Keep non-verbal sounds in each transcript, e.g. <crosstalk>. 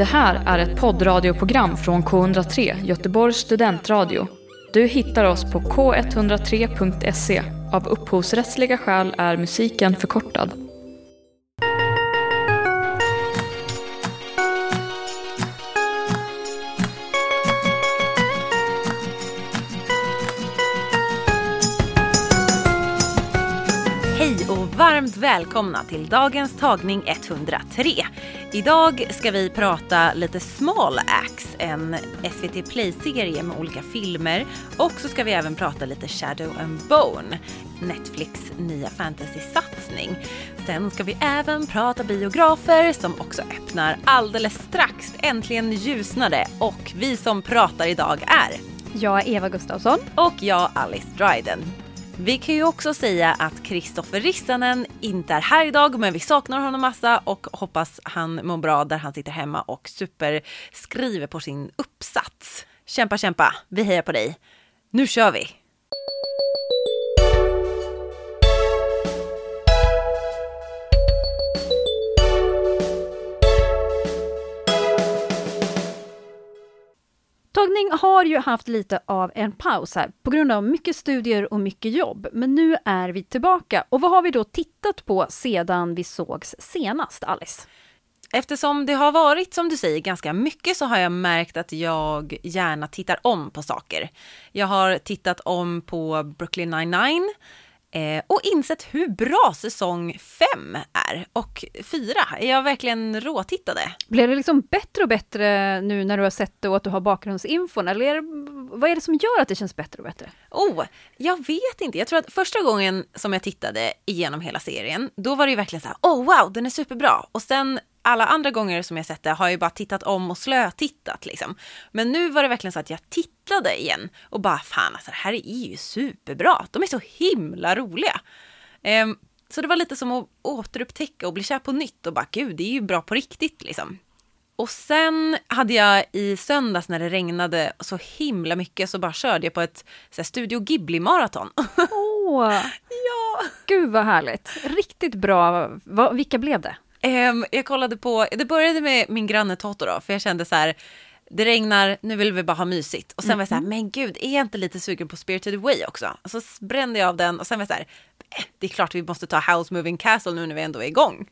Det här är ett poddradioprogram från K103, Göteborgs studentradio. Du hittar oss på k103.se. Av upphovsrättsliga skäl är musiken förkortad. Hej och varmt välkomna till dagens tagning 103. Idag ska vi prata lite Small Axe, en SVT Play-serie med olika filmer. Och så ska vi även prata lite Shadow and Bone, Netflix nya fantasy-satsning. Sen ska vi även prata biografer som också öppnar alldeles strax. Äntligen ljusnade och vi som pratar idag är Jag är Eva Gustafsson. och jag Alice Dryden. Vi kan ju också säga att Kristoffer Rissanen inte är här idag men vi saknar honom massa och hoppas han mår bra där han sitter hemma och superskriver på sin uppsats. Kämpa, kämpa, vi hejar på dig. Nu kör vi! Tagning har ju haft lite av en paus här på grund av mycket studier och mycket jobb. Men nu är vi tillbaka. Och vad har vi då tittat på sedan vi sågs senast, Alice? Eftersom det har varit, som du säger, ganska mycket så har jag märkt att jag gärna tittar om på saker. Jag har tittat om på Brooklyn 99 eh, och insett hur bra säsong 5 är. Och 4 är jag verkligen råtittade. Blev det liksom bättre och bättre nu när du har sett det och att du har bakgrundsinfon? Eller är det, vad är det som gör att det känns bättre och bättre? Oh, jag vet inte. Jag tror att första gången som jag tittade igenom hela serien, då var det ju verkligen så här, oh wow, den är superbra. Och sen alla andra gånger som jag sett det har jag bara tittat om och slötittat liksom. Men nu var det verkligen så att jag tittade igen och bara fan alltså det här är ju superbra. De är så himla roliga. Ehm, så det var lite som att återupptäcka och bli kär på nytt och bara gud det är ju bra på riktigt liksom. Och sen hade jag i söndags när det regnade så himla mycket så bara körde jag på ett så här, Studio Ghibli-maraton. Åh, <laughs> ja! gud vad härligt! Riktigt bra. Va, vilka blev det? Ehm, jag kollade på, det började med min granne Toto då, för jag kände så här, det regnar, nu vill vi bara ha mysigt. Och sen var jag så här, men gud, är jag inte lite sugen på Spirited Away också? Och så brände jag av den och sen var jag så här, eh, det är klart vi måste ta House Moving Castle nu när vi ändå är igång.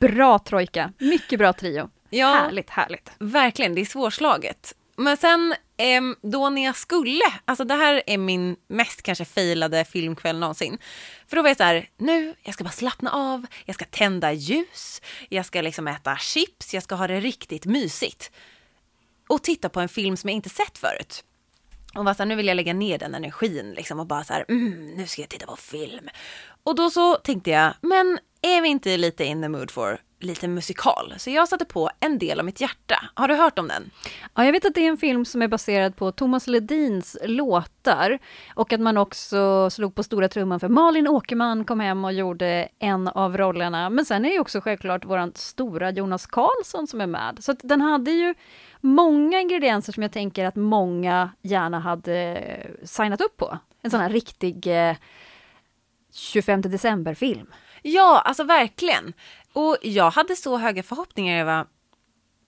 Bra trojka, mycket bra trio. Ja. Härligt, härligt. Verkligen, det är svårslaget. Men sen ehm, då när jag skulle, alltså det här är min mest kanske failade filmkväll någonsin. För då var jag så här, nu, jag ska bara slappna av, jag ska tända ljus, jag ska liksom äta chips, jag ska ha det riktigt mysigt. Och titta på en film som jag inte sett förut. Och var så här, nu vill jag lägga ner den energin liksom och bara så här, mm, nu ska jag titta på film. Och då så tänkte jag, men är vi inte lite in the mood for lite musikal? Så jag satte på En del av mitt hjärta. Har du hört om den? Ja, jag vet att det är en film som är baserad på Thomas Ledins låtar och att man också slog på stora trumman för Malin Åkerman kom hem och gjorde en av rollerna. Men sen är ju också självklart våran stora Jonas Karlsson som är med. Så att den hade ju många ingredienser som jag tänker att många gärna hade signat upp på. En sån här riktig eh, 25 december-film. Ja, alltså verkligen. Och jag hade så höga förhoppningar, Eva.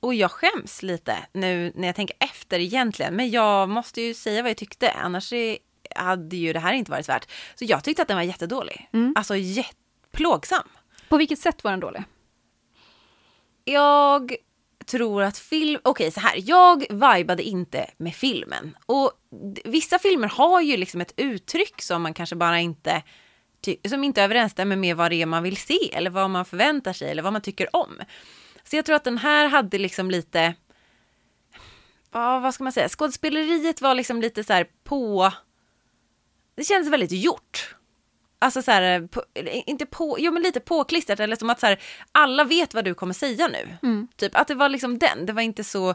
Och jag skäms lite nu när jag tänker efter egentligen. Men jag måste ju säga vad jag tyckte, annars hade ju det här inte varit värt. Så jag tyckte att den var jättedålig. Alltså jätteplågsam. På vilket sätt var den dålig? Jag tror att film... Okej, så här. Jag vibade inte med filmen. Och vissa filmer har ju liksom ett uttryck som man kanske bara inte... Som inte överensstämmer med vad det är man vill se eller vad man förväntar sig eller vad man tycker om. Så jag tror att den här hade liksom lite... Ja, vad ska man säga? Skådespeleriet var liksom lite så här på... Det kändes väldigt gjort. Alltså så här, på, inte på, jo men lite påklistrat eller som att så här, alla vet vad du kommer säga nu. Typ att det var liksom den, det var inte så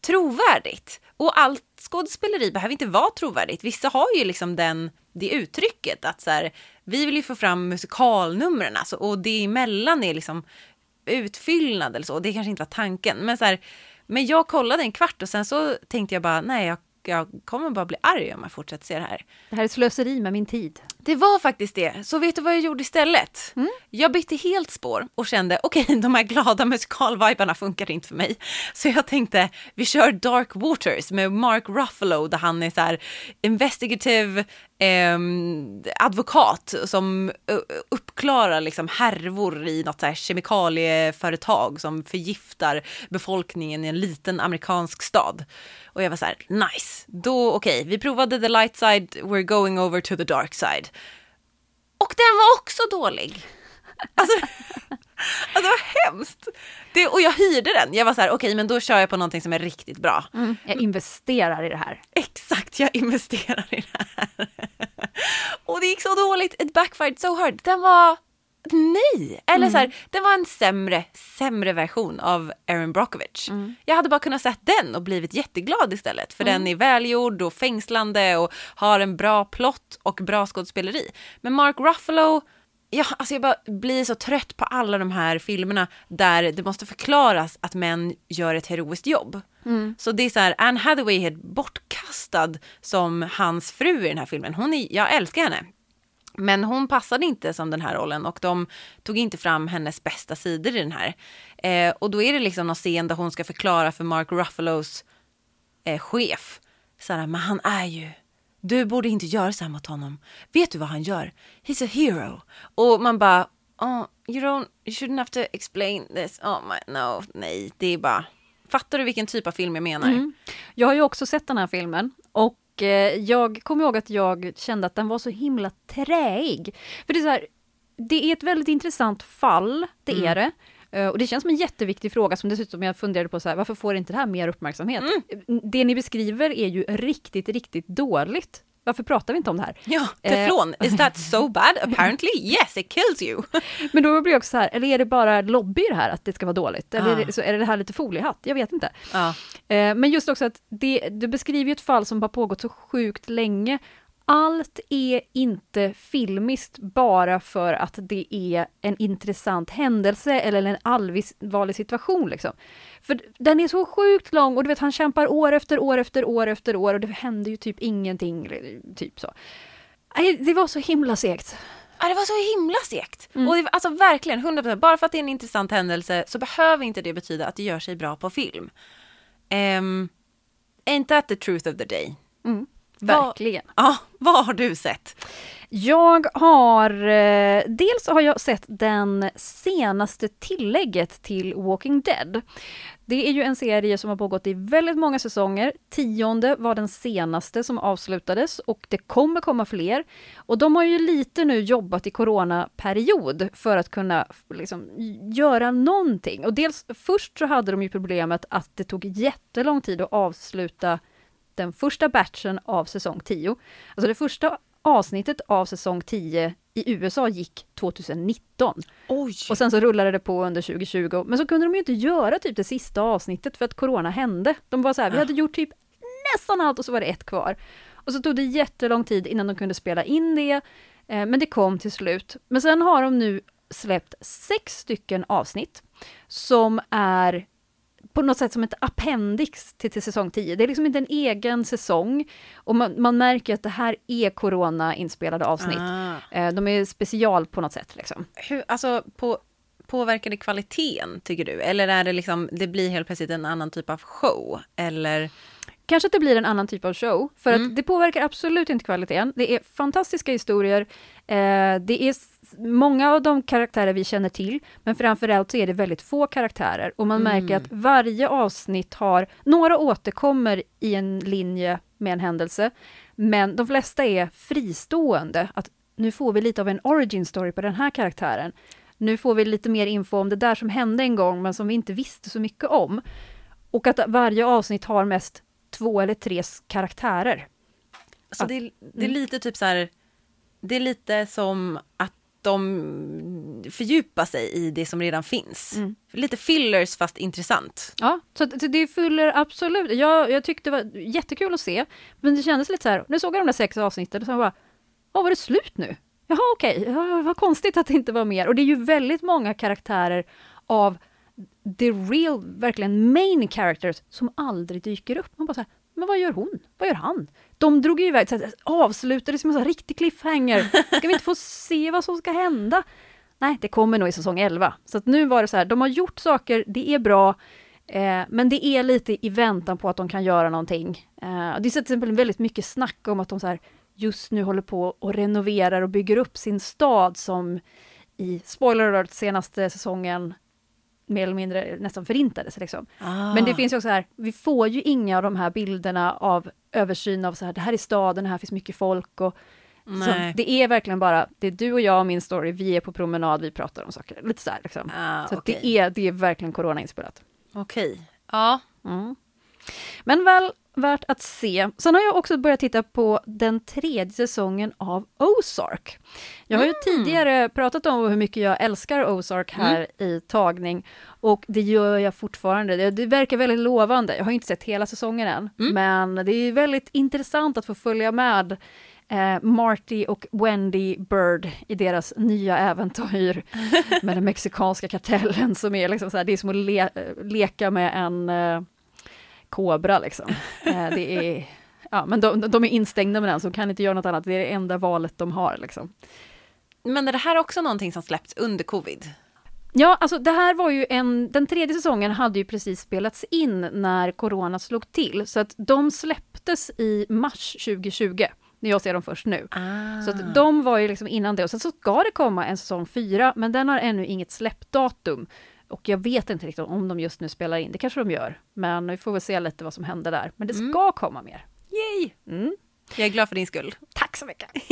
trovärdigt. Och allt skådespeleri behöver inte vara trovärdigt. Vissa har ju liksom den, det uttrycket att så här, vi vill ju få fram musikalnumren alltså, och det emellan är liksom utfyllnad eller så. Det kanske inte var tanken. Men, så här, men jag kollade en kvart och sen så tänkte jag bara, nej, jag, jag kommer bara bli arg om jag fortsätter se det här. Det här är slöseri med min tid. Det var faktiskt det. Så vet du vad jag gjorde istället? Mm. Jag bytte helt spår och kände okej, okay, <laughs> de här glada musikalvibarna funkar inte för mig. Så jag tänkte vi kör Dark Waters med Mark Ruffalo där han är så här investigative eh, advokat som uppklarar liksom härvor i något så här kemikalieföretag som förgiftar befolkningen i en liten amerikansk stad. Och jag var så här, nice, då okej, okay, vi provade the light side, we're going over to the dark side. Och den var också dålig. Alltså, alltså det var hemskt. Det, och jag hyrde den. Jag var så här, okej okay, men då kör jag på någonting som är riktigt bra. Mm, jag investerar i det här. Exakt, jag investerar i det här. och det gick så dåligt, it backfired so hard. Den var nej. Eller mm. så här, det var en sämre, sämre version av Erin Brockovich. Mm. Jag hade bara kunnat sett den och blivit jätteglad istället. För mm. den är välgjord och fängslande och har en bra plott och bra skådespeleri. Men Mark Ruffalo, ja, alltså jag bara blir så trött på alla de här filmerna där det måste förklaras att män gör ett heroiskt jobb. Mm. Så det är så här, Anne Hathaway är bortkastad som hans fru i den här filmen. Hon är, jag älskar henne. Men hon passade inte som den här rollen och de tog inte fram hennes bästa sidor i den här. Eh, och då är det liksom någon scen där hon ska förklara för Mark Ruffalos eh, chef. Så här, men han är ju, du borde inte göra så här mot honom. Vet du vad han gör? He's a hero. Och man bara, oh, you don't, you shouldn't have to explain this. Oh my, no, nej, det är bara, fattar du vilken typ av film jag menar? Mm. Jag har ju också sett den här filmen och Eh, jag kommer ihåg att jag kände att den var så himla träig. För det är så här, det är ett väldigt intressant fall, det mm. är det. Uh, och det känns som en jätteviktig fråga som dessutom jag funderade på så här, varför får inte det här mer uppmärksamhet? Mm. Det ni beskriver är ju riktigt, riktigt dåligt. Varför pratar vi inte om det här? Ja, teflon, eh, is that <laughs> so bad? Apparently yes, it kills you. <laughs> Men då blir jag också så här, eller är det bara lobby det här att det ska vara dåligt? Eller ah. är, det, så är det det här lite foliehatt? Jag vet inte. Ah. Eh, men just också att det, du beskriver ju ett fall som har pågått så sjukt länge allt är inte filmiskt bara för att det är en intressant händelse eller en allvarlig situation. Liksom. För den är så sjukt lång och du vet han kämpar år efter år efter år efter år och det händer ju typ ingenting. Typ så. Det var så himla segt. Ja, det var så himla segt. Mm. Och det, alltså verkligen, 100%. Bara för att det är en intressant händelse så behöver inte det betyda att det gör sig bra på film. Um, ain't that the truth of the day? Mm. Verkligen. Vad, ja, vad har du sett? Jag har, eh, dels har jag sett den senaste tillägget till Walking Dead. Det är ju en serie som har pågått i väldigt många säsonger. Tionde var den senaste som avslutades och det kommer komma fler. Och de har ju lite nu jobbat i coronaperiod för att kunna liksom, göra någonting. Och dels först så hade de ju problemet att det tog jättelång tid att avsluta den första batchen av säsong 10. Alltså det första avsnittet av säsong 10 i USA gick 2019. Oj. Och sen så rullade det på under 2020. Men så kunde de ju inte göra typ det sista avsnittet för att corona hände. De var så här, vi hade gjort typ nästan allt och så var det ett kvar. Och så tog det jättelång tid innan de kunde spela in det. Eh, men det kom till slut. Men sen har de nu släppt sex stycken avsnitt som är på något sätt som ett appendix till, till säsong 10. Det är liksom inte en egen säsong. Och man, man märker att det här är corona-inspelade avsnitt. Ah. Eh, de är special på något sätt. Liksom. Hur, alltså, på, påverkar det kvaliteten, tycker du? Eller är det liksom, det blir helt plötsligt en annan typ av show? Eller? Kanske att det blir en annan typ av show, för mm. att det påverkar absolut inte kvaliteten. Det är fantastiska historier, eh, det är många av de karaktärer vi känner till, men framförallt så är det väldigt få karaktärer och man mm. märker att varje avsnitt har, några återkommer i en linje med en händelse, men de flesta är fristående, att nu får vi lite av en origin story på den här karaktären. Nu får vi lite mer info om det där som hände en gång, men som vi inte visste så mycket om. Och att varje avsnitt har mest två eller tre karaktärer. Så det, är, det är mm. lite typ så här, det är lite som att de fördjupar sig i det som redan finns. Mm. Lite fillers fast intressant. Ja, så det fyller absolut. Jag, jag tyckte det var jättekul att se, men det kändes lite så här, nu såg jag de där sex avsnitten och så bara, åh var det slut nu? Jaha okej, okay. ja, vad konstigt att det inte var mer. Och det är ju väldigt många karaktärer av the real, verkligen main characters som aldrig dyker upp. Man bara så här, men vad gör hon? Vad gör han? De drog ju iväg, så här, avslutade som en sån riktig cliffhanger. Ska vi inte få se vad som ska hända? Nej, det kommer nog i säsong 11. Så att nu var det så här, de har gjort saker, det är bra, eh, men det är lite i väntan på att de kan göra någonting. Eh, det är till exempel väldigt mycket snack om att de så här, just nu håller på och renoverar och bygger upp sin stad som i spoiler alert senaste säsongen mer eller mindre nästan förintades. Liksom. Ah. Men det finns ju också här, vi får ju inga av de här bilderna av översyn av så här, det här är staden, här finns mycket folk och så det är verkligen bara, det är du och jag och min story, vi är på promenad, vi pratar om saker. Lite så här liksom. Ah, Så okej. det, är, det är verkligen coronainspelat. Okej. Ja. Mm. Men väl värt att se. Sen har jag också börjat titta på den tredje säsongen av Ozark. Jag har ju tidigare pratat om hur mycket jag älskar Ozark här i tagning och det gör jag fortfarande. Det, det verkar väldigt lovande. Jag har inte sett hela säsongen än, men det är väldigt intressant att få följa med eh, Marty och Wendy Bird i deras nya äventyr <laughs> med den mexikanska kartellen som är liksom så här, det är som att le, leka med en eh, kobra liksom. <laughs> Eh, det är, ja, men de, de är instängda med den, så de kan inte göra något annat. Det är det enda valet de har liksom. Men är det här också någonting som släppts under covid? Ja, alltså det här var ju en, den tredje säsongen hade ju precis spelats in när corona slog till, så att de släpptes i mars 2020, när jag ser dem först nu. Ah. Så att de var ju liksom innan det, och sen så ska det komma en säsong fyra, men den har ännu inget släppdatum. Och jag vet inte riktigt om de just nu spelar in, det kanske de gör, men vi får väl se lite vad som händer där. Men det ska komma mer. Yay! Mm. Jag är glad för din skull. Tack så mycket! <laughs>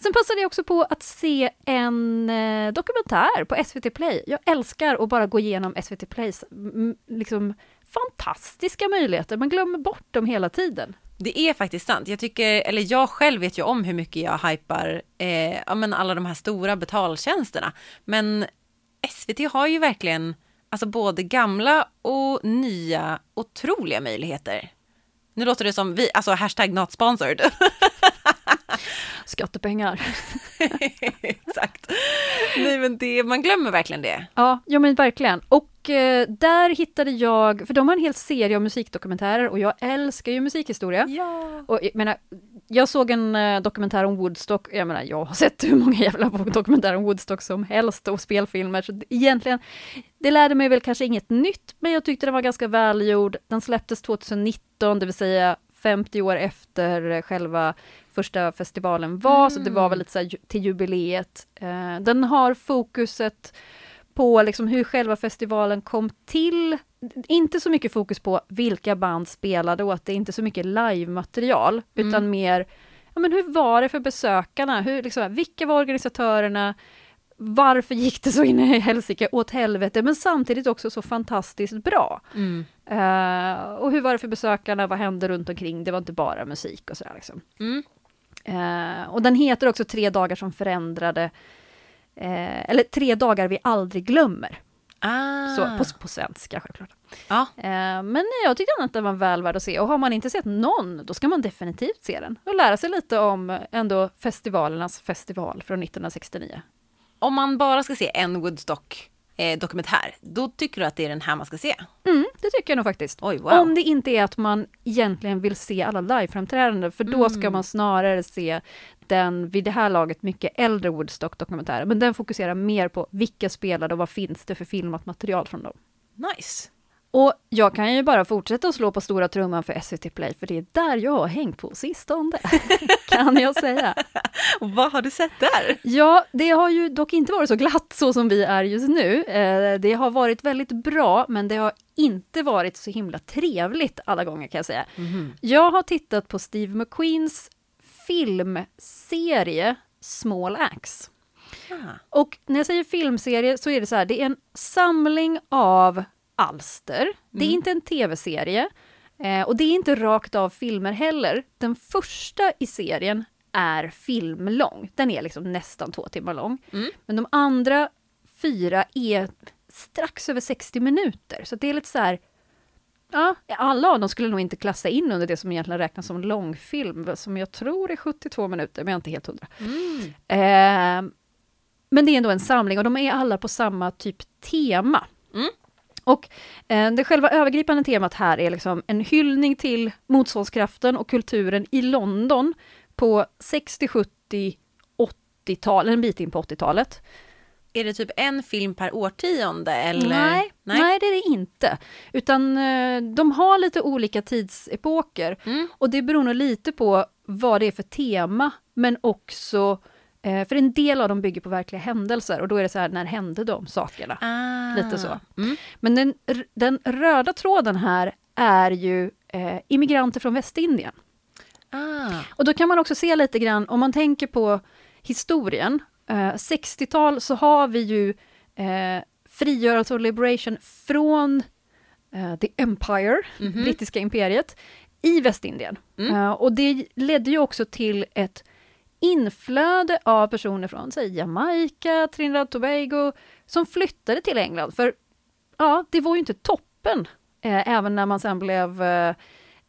Sen passade jag också på att se en eh, dokumentär på SVT Play. Jag älskar att bara gå igenom SVT Plays mm, liksom, fantastiska möjligheter. Man glömmer bort dem hela tiden. Det är faktiskt sant. Jag tycker, eller jag själv vet ju om hur mycket jag hypar eh, ja, men alla de här stora betaltjänsterna. Men SVT har ju verkligen alltså både gamla och nya otroliga möjligheter. Nu låter det som vi, alltså hashtag not sponsored. <laughs> Skattepengar. <laughs> Exakt. Nej men det, man glömmer verkligen det. Ja, ja men verkligen. Och eh, där hittade jag, för de har en hel serie av musikdokumentärer och jag älskar ju musikhistoria. Ja. Och jag menar, jag såg en eh, dokumentär om Woodstock, jag menar, jag har sett hur många jävla dokumentärer om Woodstock som helst och spelfilmer, så egentligen, det lärde mig väl kanske inget nytt, men jag tyckte den var ganska välgjord. Den släpptes 2019, det vill säga 50 år efter själva första festivalen var, så det var väl lite så till jubileet. Eh, den har fokuset på liksom hur själva festivalen kom till. Inte så mycket fokus på vilka band spelade och att det inte så mycket live-material, utan mer ja, men hur var det för besökarna? Hur, liksom, vilka var organisatörerna? Varför gick det så in i helsike åt helvete, men samtidigt också så fantastiskt bra? Mm. Eh, och hur var det för besökarna? Vad hände runt omkring? Det var inte bara musik och sådär. Liksom. Mm. Eh, och den heter också Tre dagar som förändrade, eh, eller Tre dagar vi aldrig glömmer. Ah. Så, på, på svenska självklart. Ja. Eh, men jag tyckte att den var väl värd att se och har man inte sett någon, då ska man definitivt se den och lära sig lite om eh, ändå festivalernas festival från 1969. Om man bara ska se en Woodstock eh, dokumentär, då tycker du att det är den här man ska se? Mm, det tycker jag nog faktiskt. Oj, wow. Om det inte är att man egentligen vill se alla liveframträdanden, för då ska man snarare se den vid det här laget mycket äldre Woodstock-dokumentären, men den fokuserar mer på vilka spelade och vad finns det för filmat material från dem. Nice. Och jag kan ju bara fortsätta att slå på stora trumman för SVT Play, för det är där jag har hängt på sistone, <laughs> kan jag säga. Och vad har du sett där? Ja, det har ju dock inte varit så glatt så som vi är just nu. Eh, det har varit väldigt bra, men det har inte varit så himla trevligt alla gånger kan jag säga. Jag har tittat på Steve McQueens filmserie Small Axe. Ah. Och när jag säger filmserie så är det så här, det är en samling av alster. Det är inte en tv-serie. Eh, och det är inte rakt av filmer heller. Den första i serien är filmlång. Den är liksom nästan två timmar lång. Men de andra fyra är strax över 60 minuter. Så det är lite så här... Ja, alla av dem skulle nog inte klassa in under det som egentligen räknas som långfilm, som jag tror är 72 minuter, men jag är inte helt hundra. Eh, men det är ändå en samling och de är alla på samma typ tema. Mm. Och eh, det själva övergripande temat här är liksom en hyllning till motståndskraften och kulturen i London på 60, 70, 80-tal, en bit in på 80-talet. Är det typ en film per årtionde eller? Nej, nej. nej det är det inte. Utan eh, de har lite olika tidsepoker Mm. och det beror nog lite på vad det är för tema, men också eh, för en del av dem bygger på verkliga händelser och då är det så här, när hände de sakerna? Ah. Lite så. Mm. Men den, den röda tråden här är ju eh, immigranter från Västindien. Ah. Och då kan man också se lite grann, om man tänker på historien, eh, 60-tal så har vi ju eh, frigörelse och liberation från eh, the Empire, Mhm. brittiska imperiet, i Västindien. Mm. Eh, och det ledde ju också till ett inflöde av personer från säg, Jamaica, Trinidad Tobago, som flyttade till England. För ja, det var ju inte toppen, eh, även när man sen blev eh,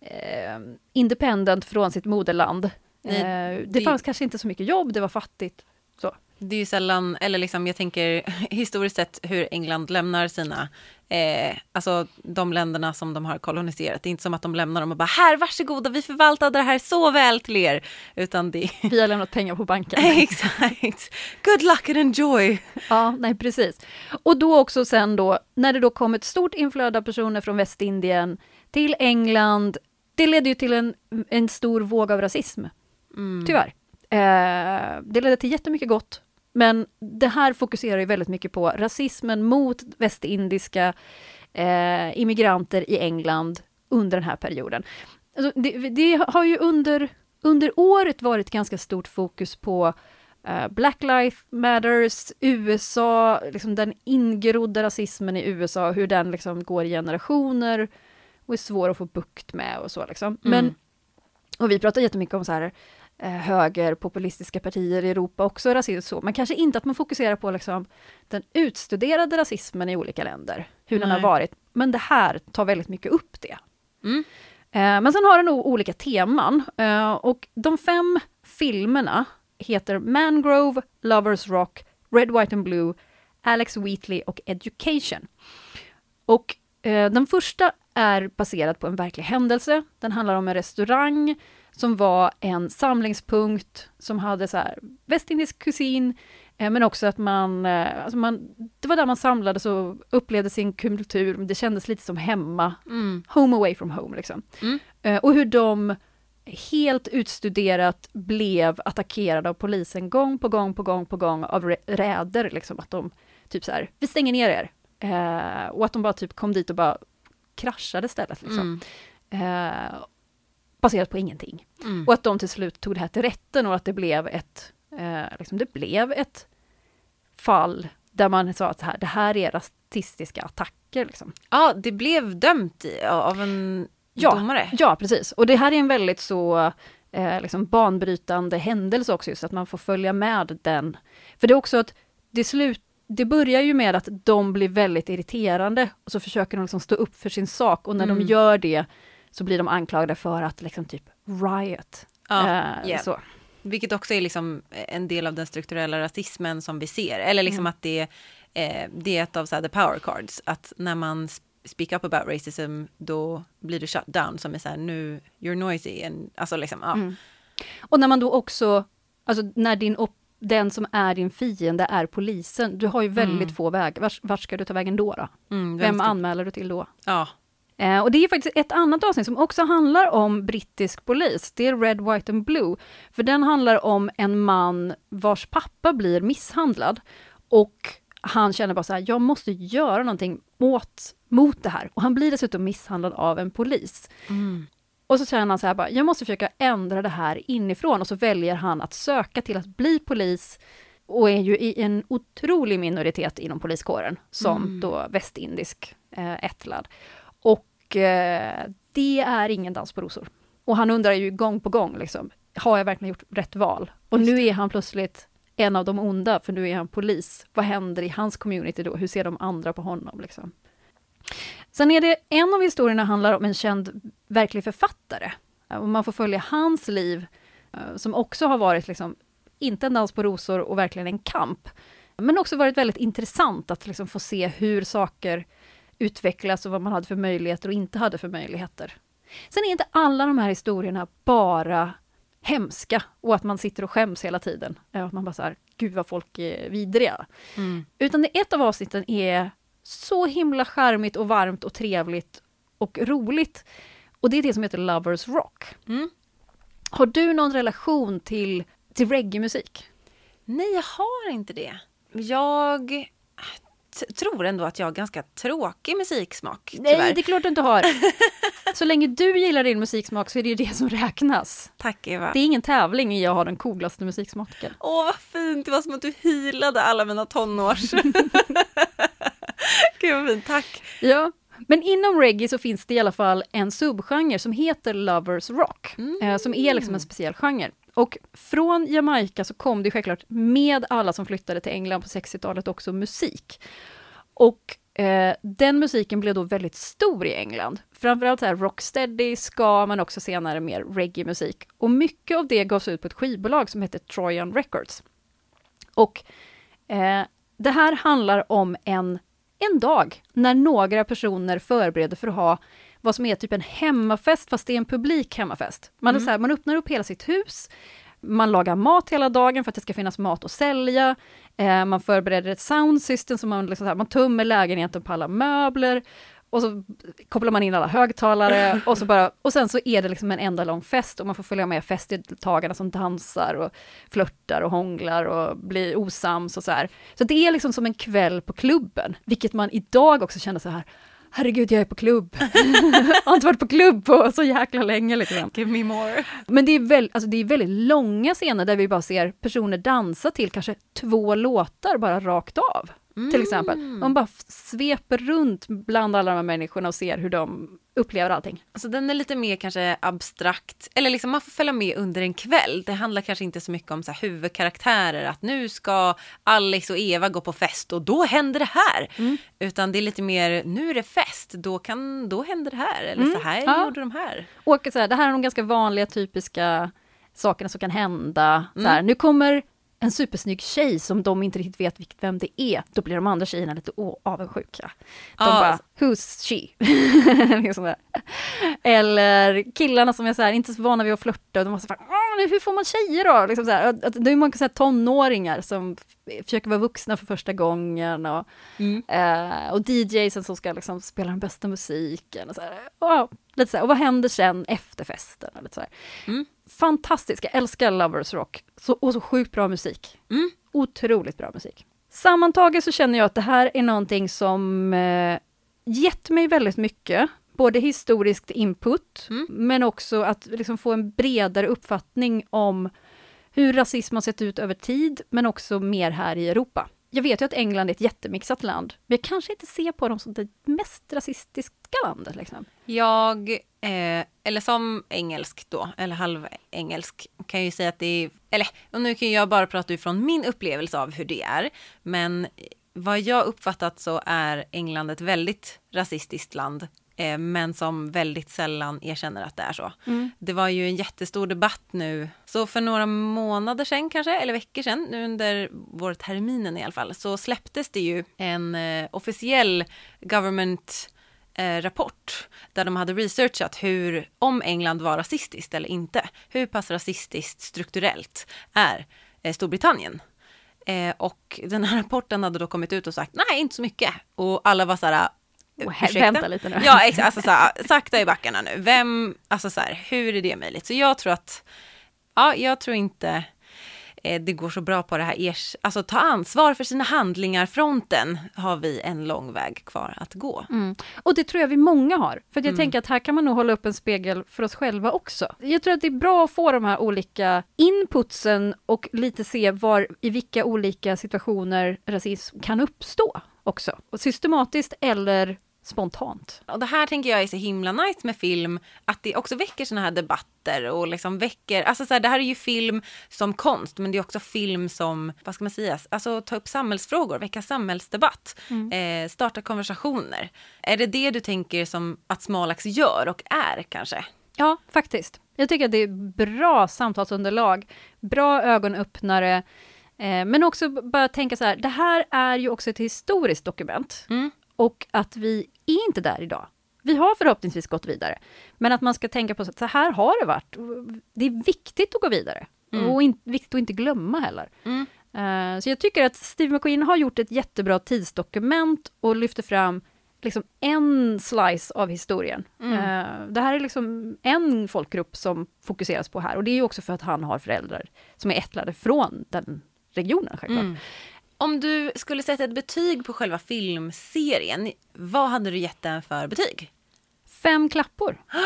eh, independent från sitt moderland. Nej, eh, det, det- fanns kanske inte så mycket jobb, det var fattigt. Så. Det är ju sällan, eller liksom jag tänker <laughs> historiskt sett hur England lämnar sina, eh, alltså de länderna som de har koloniserat. Det är inte som att de lämnar dem och bara här varsågoda vi förvaltade det här så väl till er. Utan det Vi har lämnat pengar på banken. <laughs> exakt. Good luck and enjoy. Ja, nej precis. Och då också sen då, när det då kom ett stort inflöde av personer från Västindien till England, det ledde ju till en, en stor våg av rasism, Mm. tyvärr. Eh, det ledde till jättemycket gott, men det här fokuserar ju väldigt mycket på rasismen mot västindiska eh, immigranter i England under den här perioden. Alltså, det, det har ju under, under året varit ganska stort fokus på eh, Black Lives Matters, USA, liksom den ingrodda rasismen i USA, hur den liksom går i generationer och är svår att få bukt med och så. Liksom. Men, Mm. och vi pratar jättemycket om så här högerpopulistiska partier i Europa också rasism så, men kanske inte att man fokuserar på liksom den utstuderade rasismen i olika länder, hur den har Nej. varit. Men det här tar väldigt mycket upp det. Mm. Eh, men sen har den nog olika teman eh, och de fem filmerna heter Mangrove, Lovers Rock, Red, White and Blue, Alex Wheatley och Education. Och eh, den första är baserad på en verklig händelse. Den handlar om en restaurang som var en samlingspunkt som hade så här västindisk kusin, eh, men också att man, eh, alltså man, det var där man samlades och upplevde sin kultur, det kändes lite som hemma, Mm. home away from home liksom. Mm. Eh, och hur de helt utstuderat blev attackerade av polisen gång på gång på gång på gång av rä- räder, liksom att de typ så här, vi stänger ner er. Eh, och att de bara typ kom dit och bara kraschade stället liksom. Mm. Eh, baserat på ingenting. Mm. Och att de till slut tog det här till rätten och att det blev ett, eh, liksom det blev ett fall där man sa att här, det här är rasistiska attacker. Liksom. Ja, det blev dömt i, av en Ja, domare. Ja, precis. Och det här är en väldigt så eh, liksom banbrytande händelse också, just att man får följa med den. För det är också att det, slut, det börjar ju med att de blir väldigt irriterande och så försöker de liksom stå upp för sin sak och när Mm. de gör det så blir de anklagade för att liksom typ riot. Ja, Eh, yeah. så. Vilket också är liksom en del av den strukturella rasismen som vi ser. Eller liksom Mm. att det, eh, det är ett av så här, the power cards. Att när man sp- speak up about racism, då blir du shut down. Som är så här, nu, you're noisy. And, alltså liksom, ja. Mm. Och när man då också, alltså när din op- den som är din fiende är polisen, du har ju väldigt Mm. få vägar. Vart, vart ska du ta vägen då? då? Mm, Vem ska- anmäler du till då? Ja. Eh, och det är faktiskt ett annat avsnitt som också handlar om brittisk polis. Det är Red, White and Blue. För den handlar om en man vars pappa blir misshandlad. Och han känner bara så här, jag måste göra någonting åt, mot det här. Och han blir dessutom misshandlad av en polis. Mm. Och så känner han så här bara, jag måste försöka ändra det här inifrån. Och så väljer han att söka till att bli polis. Och är ju i en otrolig minoritet inom poliskåren, som Mm. då västindisk eh, ättlad. Eh, det är ingen dans på rosor. Och han undrar ju gång på gång, liksom, har jag verkligen gjort rätt val? Och Just nu är han plötsligt en av de onda, för nu är han polis. Vad händer i hans community då? Hur ser de andra på honom? Liksom? Sen är det, en av historierna handlar om en känd verklig författare. Eh, Och man får följa hans liv, eh, som också har varit liksom, inte en dans på rosor och verkligen en kamp. Men också varit väldigt intressant att liksom få se hur saker utvecklas och vad man hade för möjligheter och inte hade för möjligheter. Sen är inte alla de här historierna bara hemska och att man sitter och skäms hela tiden. Att man bara så här, gud vad folk är vidriga. Mm. Utan det, ett av avsnitten är så himla charmigt och varmt och trevligt och roligt. Och det är det som heter Lovers Rock. Mm. Har du någon relation till, till reggae-musik? Nej, jag har inte det. Jag tror ändå att jag har ganska tråkig musiksmak. Nej, tyvärr. det är klart du inte har. <laughs> Så länge du gillar din musiksmak så är det ju det som räknas. Tack Eva. Det är ingen tävling i att ha den coolaste musiksmaken. Åh, vad fint. Det var som att du healade alla mina tonårs. <laughs> Gud vad fint, tack. Ja, men inom reggae så finns det i alla fall en subgenre som heter Lovers Rock, Mm. eh, som är liksom en speciell genre. Och från Jamaica så kom det självklart med alla som flyttade till England på 60-talet också musik. Och eh, den musiken blev då väldigt stor i England. Framförallt så här rocksteady, ska, men också senare mer reggae-musik. Och mycket av det gavs ut på ett skivbolag som hette Trojan Records. Och eh, det här handlar om en, en dag när några personer förbereder för att ha vad som är typ en hemmafest, fast det är en publik hemmafest. Man, är så här, man öppnar upp hela sitt hus, man lagar mat hela dagen för att det ska finnas mat att sälja. Eh, man förbereder ett sound system, så man, liksom så här, man tömmer lägenheten på alla möbler. Och så kopplar man in alla högtalare <laughs> och, så bara, och sen så är det liksom en enda lång fest och man får följa med festdeltagarna som dansar och flörtar och hånglar och blir osams och så här. Så det är liksom som en kväll på klubben, vilket man idag också känner så här, herregud jag är på klubb. <laughs> jag har inte varit på klubb på så jäkla länge liksom. Give me more. Men det är, väl, alltså det är väldigt långa scener där vi bara ser personer dansa till kanske två låtar bara rakt av. Till exempel. Man bara f- sveper runt bland alla de här människorna och ser hur de upplever allting. Alltså den är lite mer kanske abstrakt, eller liksom man får följa med under en kväll. Det handlar kanske inte så mycket om så här huvudkaraktärer, att nu ska Alex och Eva gå på fest och då händer det här. Utan det är lite mer, nu är det fest, då, kan, då händer det här. Eller så här ja. gjorde de här. Och så här, det här är de ganska vanliga typiska sakerna som kan hända. Så här, Nu kommer en supersnygg tjej som de inte riktigt vet vem det är. Då blir de andra tjejerna lite avundsjuka. De Ja. bara, who's she? <laughs> liksom. Eller killarna som är så här, inte så vana vid att flirta. De måste bara, "Ah, hur får man tjejer då? Liksom så här, det är många så här tonåringar som försöker vara vuxna för första gången. Och, eh, och DJsen som ska liksom spela den bästa musiken. Och, så här, och, lite så här, och vad händer sen efter festen? Och lite så. Mm. Fantastisk, jag älskar Lovers Rock. Så, och så sjukt bra musik. Mm. Otroligt bra musik. Sammantaget så känner jag att det här är någonting som eh, gett mig väldigt mycket. Både historiskt input, Mm. men också att liksom få en bredare uppfattning om hur rasism har sett ut över tid, men också mer här i Europa. Jag vet ju att England är ett jättemixat land, men jag kanske inte ser på dem som det mest rasistiska landet. Liksom. Jag, eh, eller som engelsk då, eller halvengelsk, kan jag ju säga att det är, eller och nu kan jag bara prata utifrån min upplevelse av hur det är, men vad jag uppfattat så är England ett väldigt rasistiskt land, eh, men som väldigt sällan erkänner att det är så. Det var ju en jättestor debatt nu, så för några månader sedan kanske, eller veckor sedan, nu under vårterminen i alla fall, så släpptes det ju en eh, officiell government eh, rapport där de hade researchat hur, om England var rasistiskt eller inte. Hur pass rasistiskt strukturellt är eh, Storbritannien? Eh, och den här <laughs> rapporten hade då kommit ut och sagt nej, inte så mycket. Och alla var så här, Ursäkta? vänta lite nu. Ja, exakt. <laughs> Alltså så här, sakta i backarna nu. Vem, alltså så här, hur är det möjligt? Så jag tror att, ja, jag tror inte eh, det går så bra på det här, ers, alltså ta ansvar för sina handlingar, fronten har vi en lång väg kvar att gå. Mm. Och det tror jag vi många har. För jag tänker att här kan man nog hålla upp en spegel för oss själva också. Jag tror att det är bra att få de här olika inputsen och lite se var, i vilka olika situationer rasism kan uppstå också. Och systematiskt eller spontant. Och det här tänker jag är så himla nice med film, att det också väcker såna här debatter och liksom väcker, alltså så här, det här är ju film som konst, men det är också film som, vad ska man säga, alltså ta upp samhällsfrågor, väcka samhällsdebatt, eh, starta konversationer. Är det det du tänker som att Smalax gör och är kanske? Ja, faktiskt. Jag tycker att det är bra samtalsunderlag, bra ögonöppnare, eh, men också bara tänka så här, det här är ju också ett historiskt dokument. Mm. Och att vi är inte där idag. Vi har förhoppningsvis gått vidare, men att man ska tänka på att så här har det varit. Det är viktigt att gå vidare Mm. och in, viktigt att inte glömma heller. Mm. Eh, så jag tycker att Steve McQueen har gjort ett jättebra tidsdokument och lyfter fram liksom en slice av historien. Mm. Eh, det här är liksom en folkgrupp som fokuseras på här och det är också för att han har föräldrar som är ättlade från den regionen självklart. Om du skulle sätta ett betyg på själva filmserien, vad hade du gett den för betyg? Fem klappor. <gasps>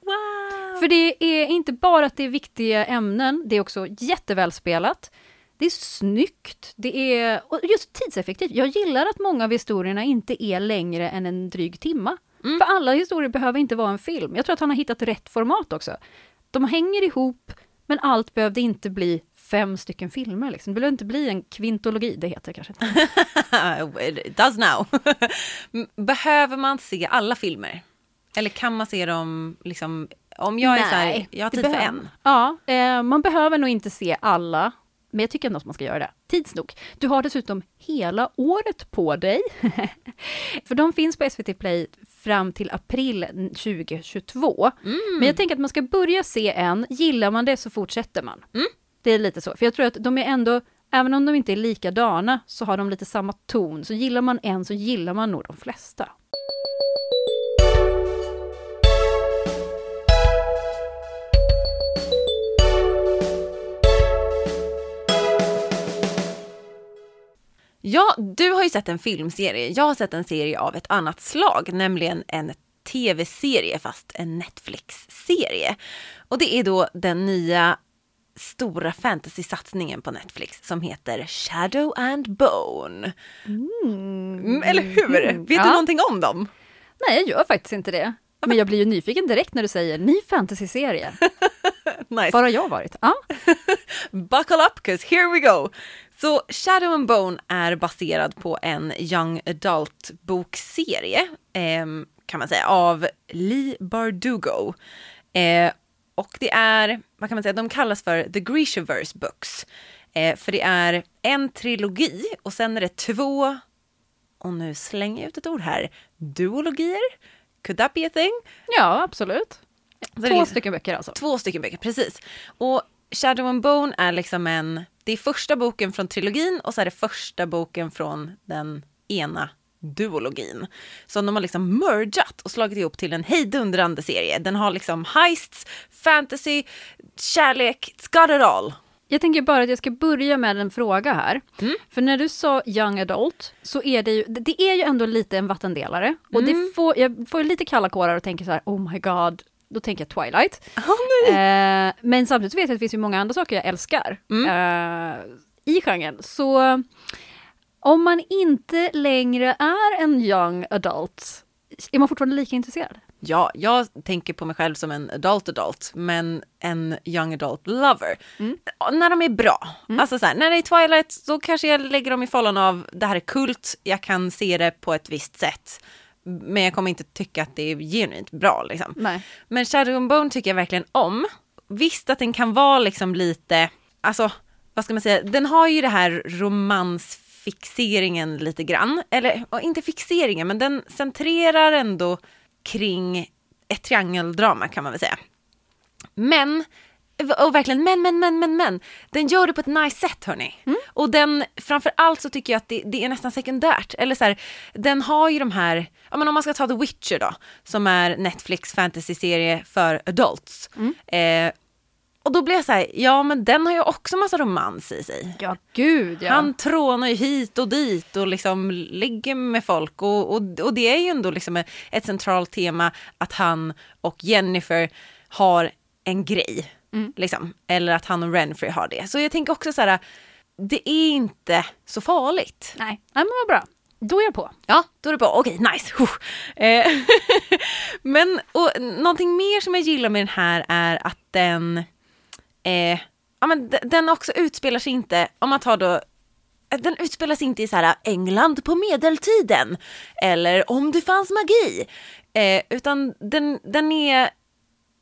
Wow! För det är inte bara att det är viktiga ämnen, det är också jättevälspelat. Det är snyggt, det är och just tidseffektivt. Jag gillar att många av historierna inte är längre än en dryg timma. Mm. För alla historier behöver inte vara en film. Jag tror att han har hittat rätt format också. De hänger ihop, men allt behövde inte bli fem stycken filmer. Liksom. Det behöver inte bli en kvintologi, det heter det kanske inte. <laughs> It does now. <laughs> Behöver man se alla filmer? Eller kan man se dem liksom, om jag är så här, jag har tid för behöver- en. Ja, eh, man behöver nog inte se alla, men jag tycker ändå att man ska göra det. Tids nog. Du har dessutom hela året på dig. <laughs> för de finns på SVT Play fram till april 2022. Men jag tänker att man ska börja se en, gillar man det så fortsätter man. Det är lite så, för jag tror att de är ändå, även om de inte är likadana, så har de lite samma ton. Så gillar man en så gillar man nog de flesta. Ja, du har ju sett en filmserie. Jag har sett en serie av ett annat slag, nämligen en tv-serie, fast en Netflix-serie. Och det är då den nya stora fantasy-satsningen på Netflix som heter Shadow and Bone. Mm, eller hur? Vet Ja. du någonting om dem? Nej, jag gör faktiskt inte det. Men jag blir ju nyfiken direkt när du säger ny fantasy-serie. <laughs> Nice. Var har jag varit? Ja. <laughs> Buckle up, 'cause here we go! Så Shadow and Bone är baserad på en young adult bokserie, ehm, kan man säga, av Lee Bardugo. Eh, och det är, vad kan man säga, de kallas för The Grishaverse Books. Eh, för det är en trilogi och sen är det två, och nu slänger jag ut ett ord här, duologier? Could that be a thing? ja, absolut. Så Två stycken böcker alltså. Två stycken böcker, precis. Och Shadow and Bone är liksom en, det är första boken från trilogin och så är det första boken från den ena duologin. Så de har liksom mergat och slagit ihop till en hejdundrande serie. Den har liksom heists, fantasy, kärlek, it's got it all. Jag tänker bara att jag ska börja med en fråga här. Mm. För när du sa young adult, så är det ju, det är ju ändå lite en vattendelare. Och Mm. det får, jag får lite kalla kårar och tänker så här, oh my god, då tänker jag Twilight. Oh. Eh, men samtidigt vet jag att det finns ju många andra saker jag älskar Mm. eh, i genren. Så om man inte längre är en young adult, är man fortfarande lika intresserad? Ja, jag tänker på mig själv som en adult adult, men en young adult lover. Ja, När de är bra. Alltså så här, när det är Twilight, då kanske jag lägger dem i fållan av det här är kult, jag kan se det på ett visst sätt. Men jag kommer inte tycka att det är genuint bra liksom. Nej. Men Shadow and Bone tycker jag verkligen om. Visst att den kan vara liksom lite, alltså vad ska man säga, den har ju det här romansfixeringen lite grann. Eller inte fixeringen, men den centrerar ändå kring ett triangeldrama kan man väl säga. Men, och verkligen men, men, men, men, men. Den gör det på ett nice sätt hörni. Och den, framför allt så tycker jag att det, det är nästan sekundärt. Eller så här, den har ju de här, ja men om man ska ta The Witcher då, som är Netflix fantasy-serie för adults. Eh, och då blir jag så här, ja men den har ju också massa romans i sig. Ja, gud ja. Han trånar ju hit och dit och liksom ligger med folk och, och, och det är ju ändå liksom ett, centralt tema att han och Jennifer har en grej. Liksom. Eller att han och Renfrey har det. Så jag tänker också så här, det är inte så farligt. Nej, Nej men vad bra. Då är jag på. Ja, då är det bra. Okej, nice. Eh, <laughs> Men och, någonting mer som jag gillar med den här är att den, eh, ja, men den också utspelar sig inte, om man tar då eh, den utspelar sig inte i så här England på medeltiden eller om det fanns magi. Eh, utan den, den är,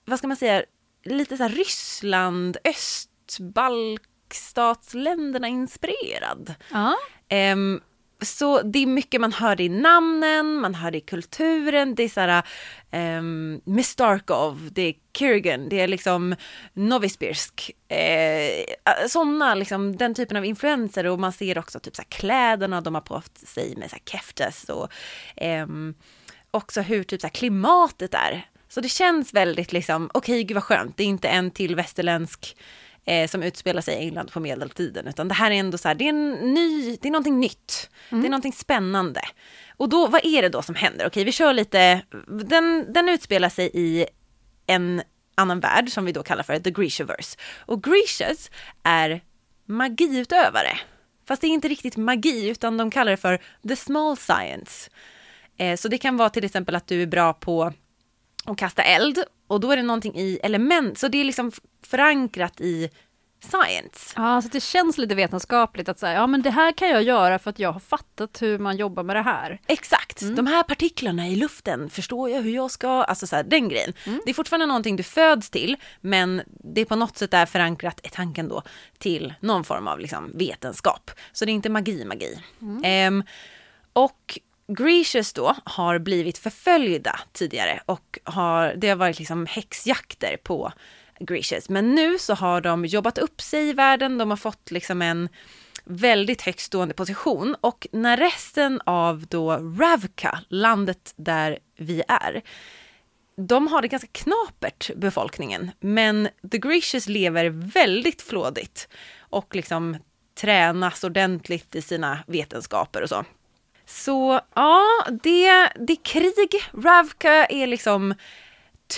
vad ska man säga, lite så här Ryssland, östbalkstatsländerna inspirerad. Ja. Ehm, så det är mycket man hör i namnen, man hör i kulturen, det är såhär um, ehm, Miss Starkov, det är Kerrigan, det är liksom Novosibirsk, eh, sådana liksom den typen av influenser. Och man ser också typ så kläderna de har på sig med så keftes och um, också hur typ så klimatet är. Så det känns väldigt liksom, okej okay, gud vad skönt, det är inte en till västerländsk eh, som utspelar sig i England på medeltiden, utan det här är ändå så här, det är en ny, det är någonting nytt, mm. det är någonting spännande. Och då, vad är det då som händer? Okej, vi kör lite, den, den utspelar sig i en annan värld som vi då kallar för The Grishaverse. Och Grishas är magiutövare. Fast det är inte riktigt magi, utan de kallar det för the small science. Eh, så det kan vara till exempel att du är bra på att kasta eld och då är det någonting i element, så det är liksom förankrat i science. Ja, så det känns lite vetenskapligt att säga, ja men det här kan jag göra för att jag har fattat hur man jobbar med det här. Exakt, mm. de här partiklarna i luften, förstår jag hur jag ska, alltså så här, den grejen. Mm. Det är fortfarande någonting du föds till, men det är på något sätt är förankrat i tanken då till någon form av liksom, vetenskap. Så det är inte magi, magi. Mm. Um, och Grecius då har blivit förföljda tidigare och har, det har varit liksom häxjakter på Grecius. Men nu så har de jobbat upp sig i världen, de har fått liksom en väldigt högstående position och när resten av då Ravka, landet där vi är, de har det ganska knapert befolkningen, men The Grecius lever väldigt flådigt och liksom tränas ordentligt i sina vetenskaper och så. Så ja, det, det är krig. Ravka är liksom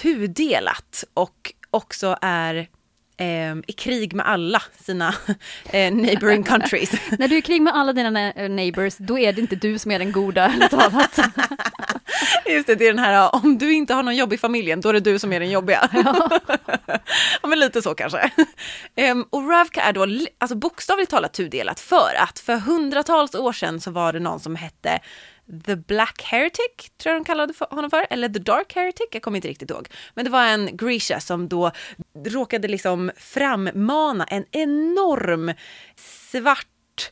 tudelat och också är eh, i krig med alla sina <laughs> eh, neighboring countries. <laughs> När du är i krig med alla dina neighbors, då är det inte du som är den goda, talat. <laughs> <laughs> Just det, det är den här, om du inte har någon jobb i familjen, då är det du som är den jobbiga. <laughs> Ja, <laughs> ja men lite så kanske. Um, och Ravka är då alltså bokstavligt talat tudelat för att för hundratals år sedan så var det någon som hette The Black Heretic, tror jag de kallade honom för, eller The Dark Heretic, jag kommer inte riktigt ihåg. Men det var en Grisha som då råkade liksom frammana en enorm svart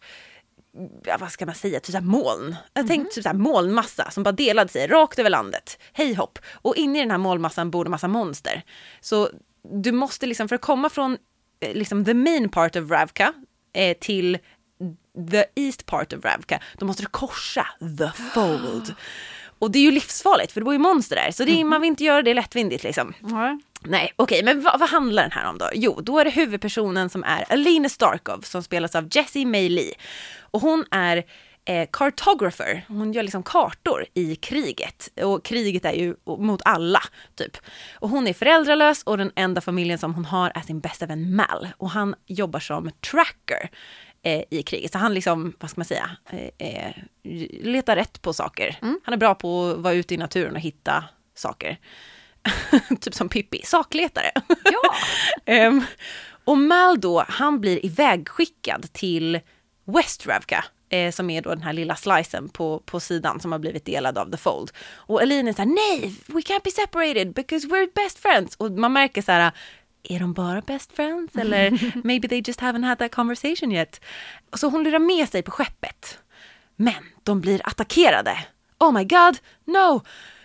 ja, vad ska man säga, typ så moln. Jag mm. tänkte typ så molnmassa som bara delade sig rakt över landet. Hej hopp. Och inne i den här molnmassan bor det massa monster. Så du måste liksom, för att komma från eh, liksom the main part of Ravka eh, till the east part of Ravka, då måste du korsa the fold. <gasps> <gasps> Och det är ju livsfarligt för det bor ju monster där, så det mm. man vill inte göra det lättvindigt liksom. Mm. Nej, okej, okay, men vad, vad, handlar den här om då? Jo, då är det huvudpersonen som är Alina Starkov som spelas av Jessie May Lee. Och hon är eh, cartographer, hon gör liksom kartor i kriget. Och kriget är ju mot alla, typ. Och hon är föräldralös och den enda familjen som hon har är sin bästa vän Mal. Och han jobbar som tracker eh, i kriget. Så han liksom, vad ska man säga, eh, eh, letar rätt på saker. Mm. Han är bra på att vara ute i naturen och hitta saker. <laughs> typ som Pippi, sakletare. Ja. um, <laughs> och Mal då, han blir ivägskickad till West Ravka, eh, som är då den här lilla slicen på, på sidan som har blivit delad av The Fold. Och Eline är så här, nej, we can't be separated because we're best friends. Och man märker så här, är de bara best friends? <laughs> Eller maybe they just haven't had that conversation yet. Så hon lurar med sig på skeppet. Men de blir attackerade. Oh my god, no!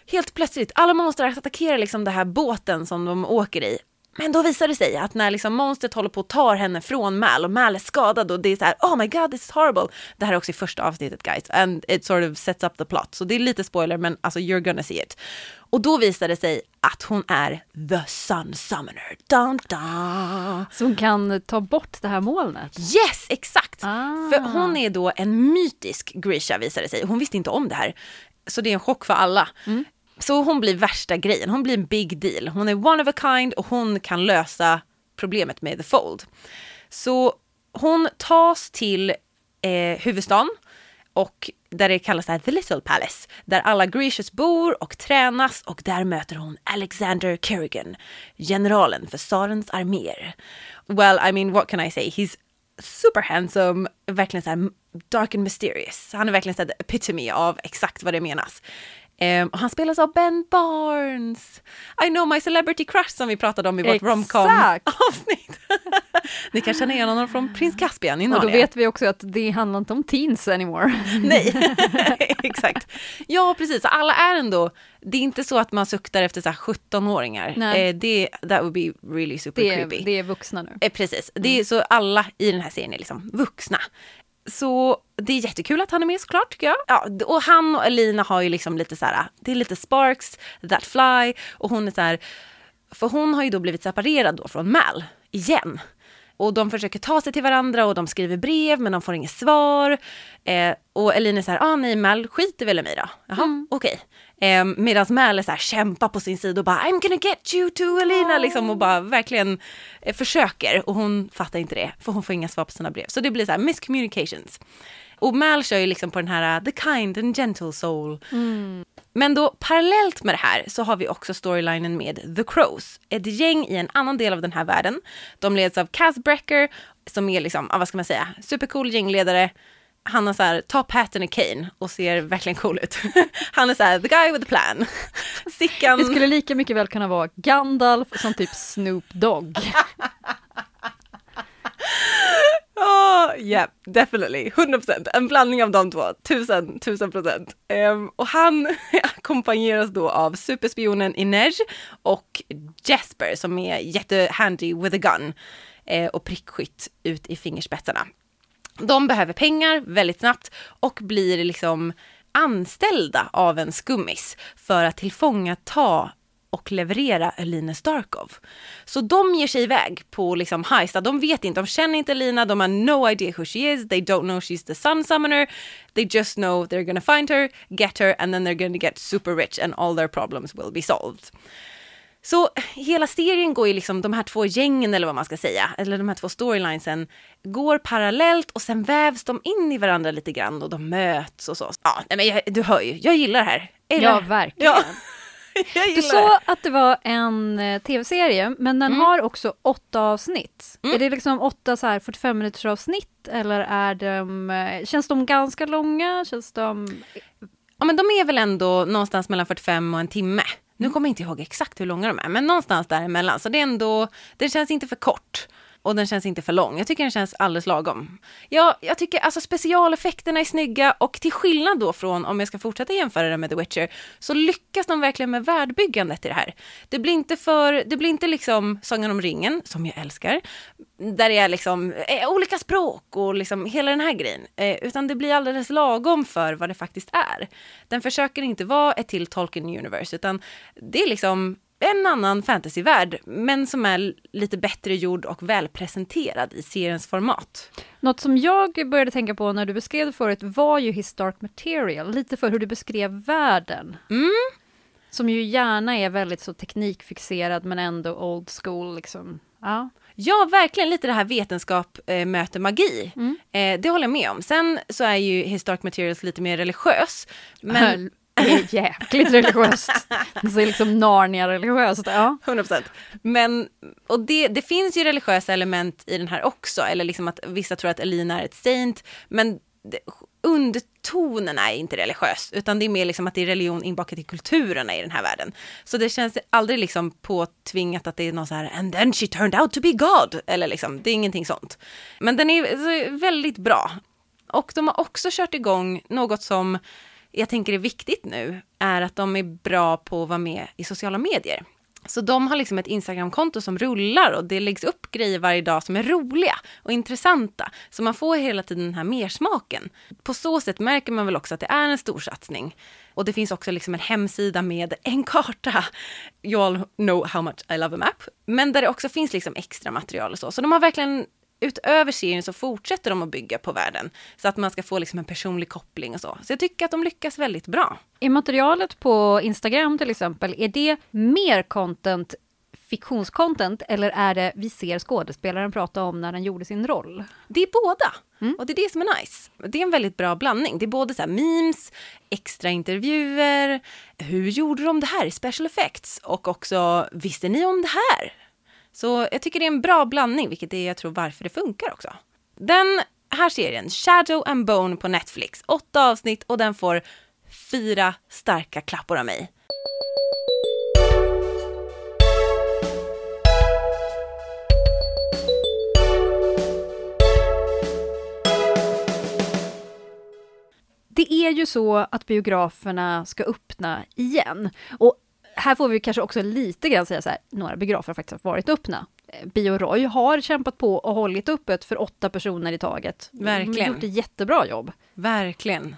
Helt plötsligt, alla monster attackerar liksom den här båten som de åker i. Men då visar det sig att när liksom monstret håller på att ta henne från Mal och Mal är skadad och det är så här oh my god this is horrible. Det här är också i första avsnittet guys and it sort of sets up the plot. Så det är lite spoiler men alltså you're gonna see it. Och då visar det sig att hon är the sun summoner. Dun, dun. Så hon kan ta bort det här molnet? Yes, exakt! Ah. För hon är då en mytisk Grisha visar det sig. Hon visste inte om det här. Så det är en chock för alla. Mm. Så hon blir värsta grejen, hon blir en big deal. Hon är one of a kind och hon kan lösa problemet med The Fold. Så hon tas till eh, huvudstaden och där det kallas här The Little Palace, där alla Grecius bor och tränas och där möter hon Alexander Kerrigan, generalen för tsarens arméer. Well, I mean, what can I say? He's super handsome, verkligen så här dark and mysterious. Han är verkligen så här epitome av exakt vad det menas. Och han spelas av Ben Barnes. I know my celebrity crush som vi pratade om i vårt romcom Exakt. avsnitt. <laughs> Ni kan känna igen honom från Prins Caspian i Och då vet vi också att det handlar inte om teens anymore. <laughs> Nej, <laughs> exakt. Ja, precis. Alla är ändå, det är inte så att man suktar efter så här 17-åringar. Nej. Eh, det, that would be really super Det är, creepy. det är vuxna nu. Eh, precis, det är så alla i den här serien är liksom vuxna. Så det är jättekul att han är med såklart tycker jag. Ja, och han och Elina har ju liksom lite så här, det är lite sparks, that fly och hon är så här, för hon har ju då blivit separerad då från Mal igen. Och de försöker ta sig till varandra och de skriver brev men de får inget svar. Eh, och Elina är så här, ah, nej Mal skiter väl i mig då. Jaha, okej. Eh, Medan Mal är så här, kämpar på sin sida och bara I'm gonna get you to Elina liksom och bara verkligen eh, försöker. Och hon fattar inte det för hon får inga svar på sina brev. Så det blir så här miscommunications. Och Mal kör ju liksom på den här the kind and gentle soul. Men då parallellt med det här så har vi också storylinen med The Crows. Ett gäng i en annan del av den här världen. De leds av Kaz Brecker som är liksom, vad ska man säga, supercool gängledare. Han har så här top hat and a cane och ser verkligen cool ut. <laughs> Han är så här the guy with the plan. <laughs> Sickan. Det skulle lika mycket väl kunna vara Gandalf som typ Snoop Dogg. <laughs> Ja, yeah, definitely. 100%. En blandning av de två. Tusen, tusen procent. Um, och han <laughs> ackompanjeras då av superspionen Inej och Jesper som är jättehandy with a gun eh, och prickskytt ut i fingerspetsarna. De behöver pengar väldigt snabbt och blir liksom anställda av en skummis för att tillfångata och leverera Elina Starkov. Så de ger sig iväg på liksom heista. De vet inte, de känner inte Elina, de har no idea who she is, they don't know she's the sun summoner. They just know they're gonna find her, get her and then they're gonna get super rich and all their problems will be solved. Så hela serien går ju liksom, de här två gängen eller vad man ska säga, eller de här två storylinesen, går parallellt och sen vävs de in i varandra lite grann och de möts och så. Ja, men jag, du hör ju, jag gillar det här. Eller? Ja, verkligen. Ja, <laughs> Du sa att det var en eh, tv-serie, men den Mm. har också åtta avsnitt. Är det liksom åtta så här 45 minuters avsnitt eller är de, eh, känns de ganska långa? Känns de... Ja men de är väl ändå någonstans mellan 45 och en timme. Nu kommer jag inte ihåg exakt hur långa de är, men någonstans däremellan. Så det är ändå, det känns inte för kort. Och den känns inte för lång. Jag tycker den känns alldeles lagom. Ja, jag tycker alltså specialeffekterna är snygga och till skillnad då från, om jag ska fortsätta jämföra den med The Witcher, så lyckas de verkligen med världbyggandet i det här. Det blir inte för, det blir inte liksom Sagan om ringen, som jag älskar, där det är liksom eh, olika språk och liksom hela den här grejen. Eh, utan det blir alldeles lagom för vad det faktiskt är. Den försöker inte vara ett till Tolkien Universe, utan det är liksom en annan fantasyvärld, men som är lite bättre gjord och välpresenterad i seriens format. Något som jag började tänka på när du beskrev det förut var ju His Dark Material, lite för hur du beskrev världen. Mm. Som ju gärna är väldigt så teknikfixerad men ändå old school liksom. Ja. Ja, verkligen lite det här vetenskap eh, möter magi. Eh, det håller jag med om. Sen så är ju His Dark Materials lite mer religiös. Men, det är jäkligt religiöst. Det är liksom Narnia-religiöst. Ja. 100%. Men, och det, det finns ju religiösa element i den här också, eller liksom att vissa tror att Elina är ett saint, men det, undertonen är inte religiös, utan det är mer liksom att det är religion inbakat i kulturerna i den här världen. Så det känns aldrig liksom påtvingat att det är någon så här and then she turned out to be God, eller liksom, det är ingenting sånt. Men den är alltså, väldigt bra. Och de har också kört igång något som jag tänker är viktigt nu, är att de är bra på att vara med i sociala medier. Så de har liksom ett Instagramkonto som rullar och det läggs upp grejer varje dag som är roliga och intressanta. Så man får hela tiden den här mersmaken. På så sätt märker man väl också att det är en storsatsning. Och det finns också liksom en hemsida med en karta. You all know how much I love a map. Men där det också finns liksom extra material och så. Så de har verkligen utöver serien så fortsätter de att bygga på världen. Så att man ska få liksom en personlig koppling och så. Så jag tycker att de lyckas väldigt bra. Är materialet på Instagram till exempel, är det mer content, fiktionscontent, eller är det vi ser skådespelaren prata om när den gjorde sin roll? Det är båda. Och det är det som är nice. Det är en väldigt bra blandning. Det är både så memes, extra intervjuer, hur gjorde de det här i special effects? Och också, visste ni om det här? Så jag tycker det är en bra blandning, vilket är jag tror varför det funkar också. Den här serien, Shadow and Bone på Netflix, åtta avsnitt och den får fyra starka klappor av mig. Det är ju så att biograferna ska öppna igen. Och här får vi kanske också lite grann säga så här, några biografer har faktiskt varit öppna. Eh, Bio Roy har kämpat på och hållit öppet för åtta personer i taget. De har Verkligen. gjort ett jättebra jobb. Verkligen.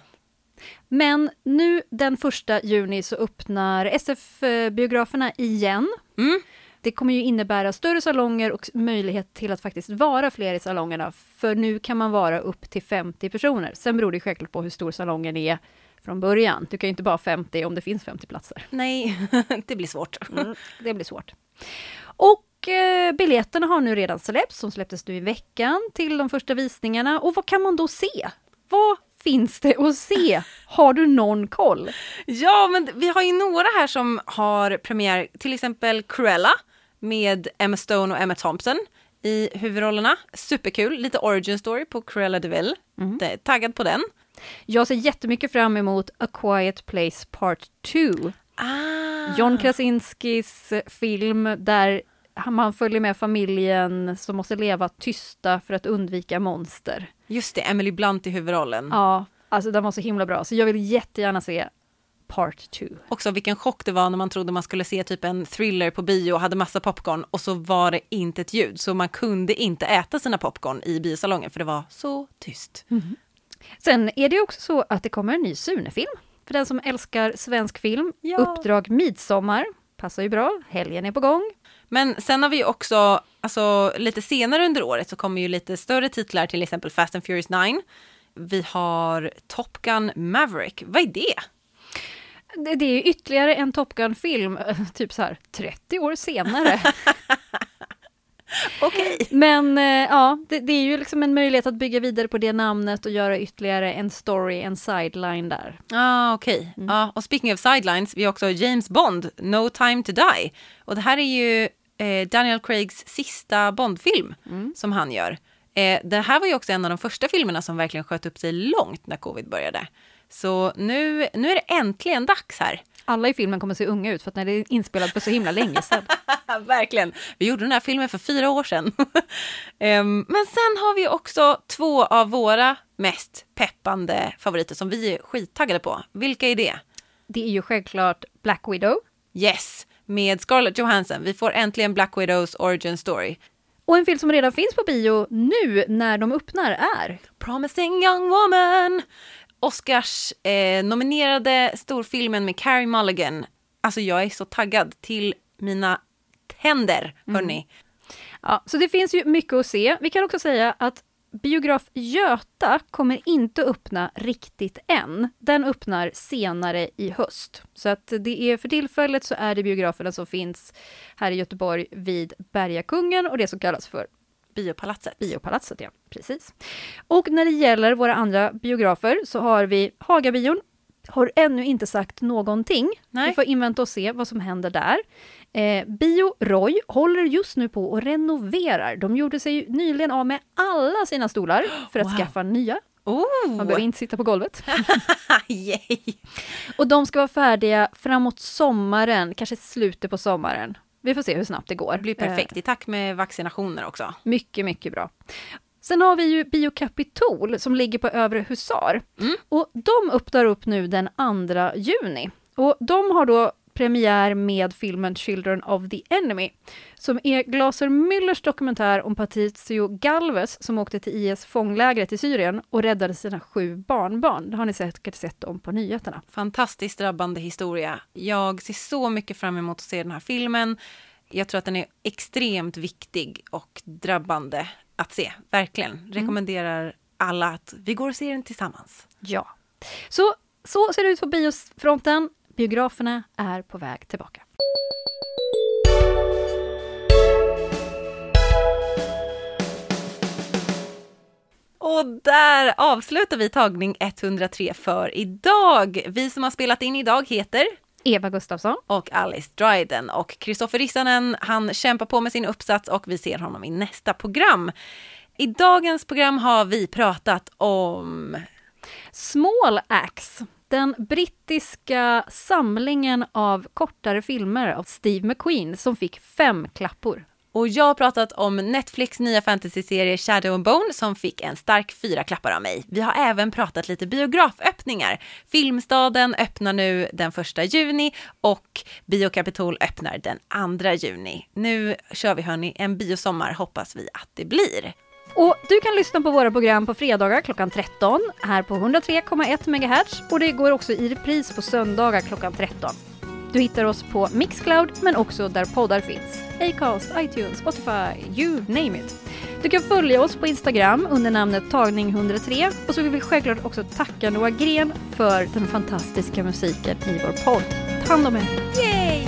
Men nu den första juni så öppnar SF-biograferna igen. Mm. Det kommer ju innebära större salonger och möjlighet till att faktiskt vara fler i salongerna. För nu kan man vara upp till 50 personer. Sen beror det självklart på hur stor salongen är från början. Du kan ju inte bara 50 om det finns 50 platser. Nej, <laughs> det blir svårt. Det blir svårt. Och eh, biljetterna har nu redan släppts, som släpptes nu i veckan till de första visningarna. Och vad kan man då se? Vad finns det att se? Har du någon koll? Ja, men vi har ju några här som har premiär, till exempel Cruella med Emma Stone och Emma Thompson i huvudrollerna. Superkul, lite origin story på Cruella de Vil. Är Taggad på den. Jag ser jättemycket fram emot A Quiet Place Part 2. Ah. John Krasinskis film där man följer med familjen som måste leva tysta för att undvika monster. Just det, Emily Blunt i huvudrollen. Ja, alltså den var så himla bra, så jag vill jättegärna se Part 2. Också vilken chock det var när man trodde man skulle se typ en thriller på bio och hade massa popcorn och så var det inte ett ljud. Så man kunde inte äta sina popcorn i biosalongen för det var så tyst. Sen är det också så att det kommer en ny Sune-film. För den som älskar svensk film. Ja. Uppdrag Midsommar. Passar ju bra, helgen är på gång. Men sen har vi ju också, alltså lite senare under året så kommer ju lite större titlar, till exempel Fast and Furious 9. Vi har Top Gun Maverick. Vad är det? Det, det är ytterligare en Top Gun-film, <laughs> typ så här 30 år senare. <laughs> <laughs> Okej. Men eh, ja, det, det är ju liksom en möjlighet att bygga vidare på det namnet och göra ytterligare en story, en sideline där. Ah, okej. Ja, och speaking of sidelines, vi har också James Bond, No time to die. Och det här är ju eh, Daniel Craigs sista Bondfilm som han gör. Eh, det här var ju också en av de första filmerna som verkligen sköt upp sig långt när covid började. Så nu, nu är det äntligen dags här. Alla i filmen kommer se unga ut för att det är inspelat för så himla länge sedan. <laughs> Verkligen. Vi gjorde den här filmen för fyra år sedan. <laughs> Ehm, men sen har vi också två av våra mest peppande favoriter som vi är skittaggade på. Vilka är det? Det är ju självklart Black Widow. Yes, med Scarlett Johansson. Vi får äntligen Black Widows origin story. Och en film som redan finns på bio nu när de öppnar är Promising young woman. Oscars eh, nominerade storfilmen med Carey Mulligan. Alltså jag är så taggad till mina tänder, hörni. Ja, så det finns ju mycket att se. Vi kan också säga att Biograf Göta kommer inte öppna riktigt än. Den öppnar senare i höst. Så att det är för tillfället så är det biograferna som finns här i Göteborg vid Bergakungen och det som kallas för Biopalatset. Biopalatset, ja. Precis. Och när det gäller våra andra biografer så har vi Hagabion. Har ännu inte sagt någonting. Nej. Vi får invänta och se vad som händer där. Eh, Bio Roy håller just nu på och renoverar. De gjorde sig nyligen av med alla sina stolar för att Wow. skaffa nya. Oh! Man behöver inte sitta på golvet. <laughs> Och de ska vara färdiga framåt sommaren, kanske slutet på sommaren. Vi får se hur snabbt det går. Det blir perfekt, i takt med vaccinationer också. Mycket, mycket bra. Sen har vi ju Biokapitol som ligger på Övre Husar. Mm. Och de öppnar upp nu den 2 juni. Och de har då premiär med filmen Children of the Enemy, som är Glaser Müllers dokumentär om Patricio Galvez som åkte till IS fånglägret i Syrien och räddade sina sju barnbarn. Det har ni säkert sett om på nyheterna. Fantastiskt drabbande historia. Jag ser så mycket fram emot att se den här filmen. Jag tror att den är extremt viktig och drabbande att se. Verkligen. Rekommenderar alla att vi går och ser den tillsammans. Ja. Så, så ser det ut på biosfronten. Biograferna är på väg tillbaka. Och där avslutar vi tagning 103 för idag. Vi som har spelat in idag heter Eva Gustafsson. och Alice Dryden och Kristoffer Rissanen, han kämpar på med sin uppsats och vi ser honom i nästa program. I dagens program har vi pratat om Small Axe den brittiska samlingen av kortare filmer av Steve McQueen som fick fem klappor. Och jag har pratat om Netflix nya fantasyserie Shadow and Bone som fick en stark fyra klappar av mig. Vi har även pratat lite biograföppningar. Filmstaden öppnar nu den 1 juni och Biokapitol öppnar den 2 juni. Nu kör vi hörni en biosommar hoppas vi att det blir. Och du kan lyssna på våra program på fredagar klockan 13 här på 103,1 MHz och det går också i repris på söndagar klockan 13. Du hittar oss på Mixcloud men också där poddar finns. Acast, iTunes, Spotify, you name it. Du kan följa oss på Instagram under namnet tagning103 och så vill vi självklart också tacka Noah Gren för den fantastiska musiken i vår podd. Ta hand om er! Yay!